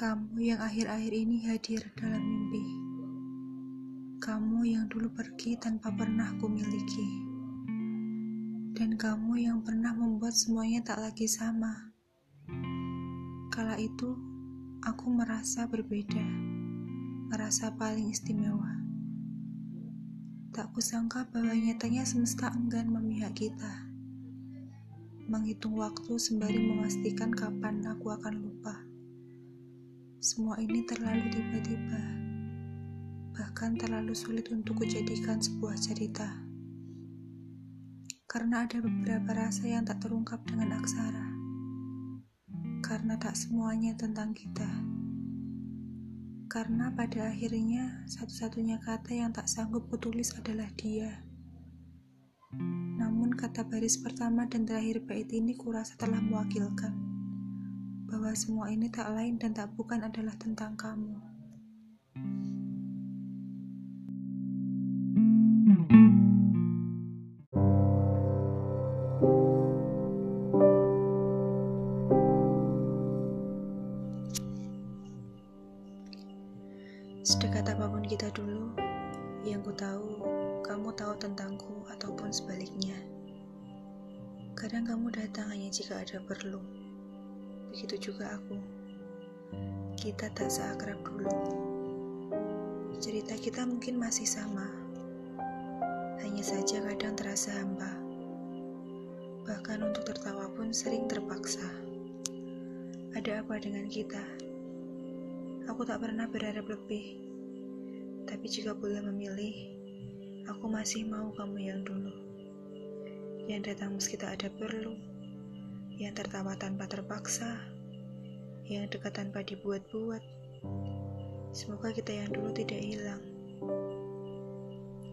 Kamu yang akhir-akhir ini hadir dalam mimpi. Kamu yang dulu pergi tanpa pernah kumiliki. Dan kamu yang pernah membuat semuanya tak lagi sama. Kala itu, aku merasa berbeda. Merasa paling istimewa. Tak kusangka bahwa nyatanya semesta enggan memihak kita. Menghitung waktu sembari memastikan kapan aku akan lupa. Semua ini terlalu tiba-tiba, bahkan terlalu sulit untuk kujadikan sebuah cerita. Karena ada beberapa rasa yang tak terungkap dengan aksara. Karena tak semuanya tentang kita. Karena pada akhirnya satu-satunya kata yang tak sanggup kutulis adalah dia. Namun kata baris pertama dan terakhir bait ini kurasa telah mewakilkan bahwa semua ini tak lain dan tak bukan adalah tentang kamu. Sedekat apa pun kita dulu, yang ku tahu, kamu tahu tentangku ataupun sebaliknya. Kadang kamu datang hanya jika ada perlu begitu juga aku. Kita tak seakrab dulu. Cerita kita mungkin masih sama, hanya saja kadang terasa hampa. Bahkan untuk tertawa pun sering terpaksa. Ada apa dengan kita? Aku tak pernah berharap lebih, tapi jika boleh memilih, aku masih mau kamu yang dulu. Yang datang meski tak ada perlu, yang tertawa tanpa terpaksa, yang dekat tanpa dibuat-buat. Semoga kita yang dulu tidak hilang.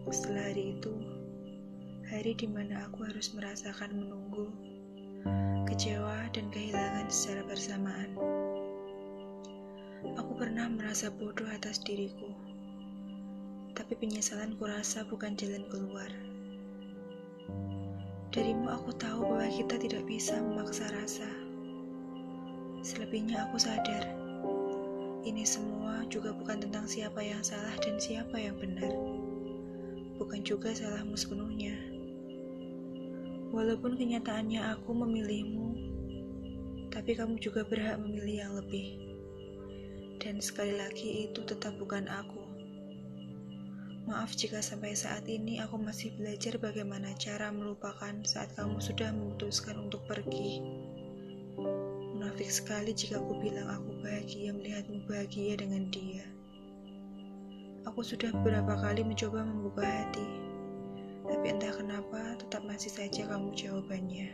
Setelah hari itu, hari di mana aku harus merasakan menunggu, kecewa, dan kehilangan secara bersamaan. Aku pernah merasa bodoh atas diriku, tapi penyesalan kurasa bukan jalan keluar. Darimu aku tahu bahwa kita tidak bisa memaksa rasa. Selebihnya aku sadar, ini semua juga bukan tentang siapa yang salah dan siapa yang benar. Bukan juga salahmu sepenuhnya. Walaupun kenyataannya aku memilihmu, tapi kamu juga berhak memilih yang lebih. Dan sekali lagi itu tetap bukan aku. Maaf jika sampai saat ini aku masih belajar bagaimana cara melupakan saat kamu sudah memutuskan untuk pergi. Munafik sekali jika aku bilang aku bahagia melihatmu bahagia dengan dia. Aku sudah beberapa kali mencoba membuka hati, tapi entah kenapa tetap masih saja kamu jawabannya.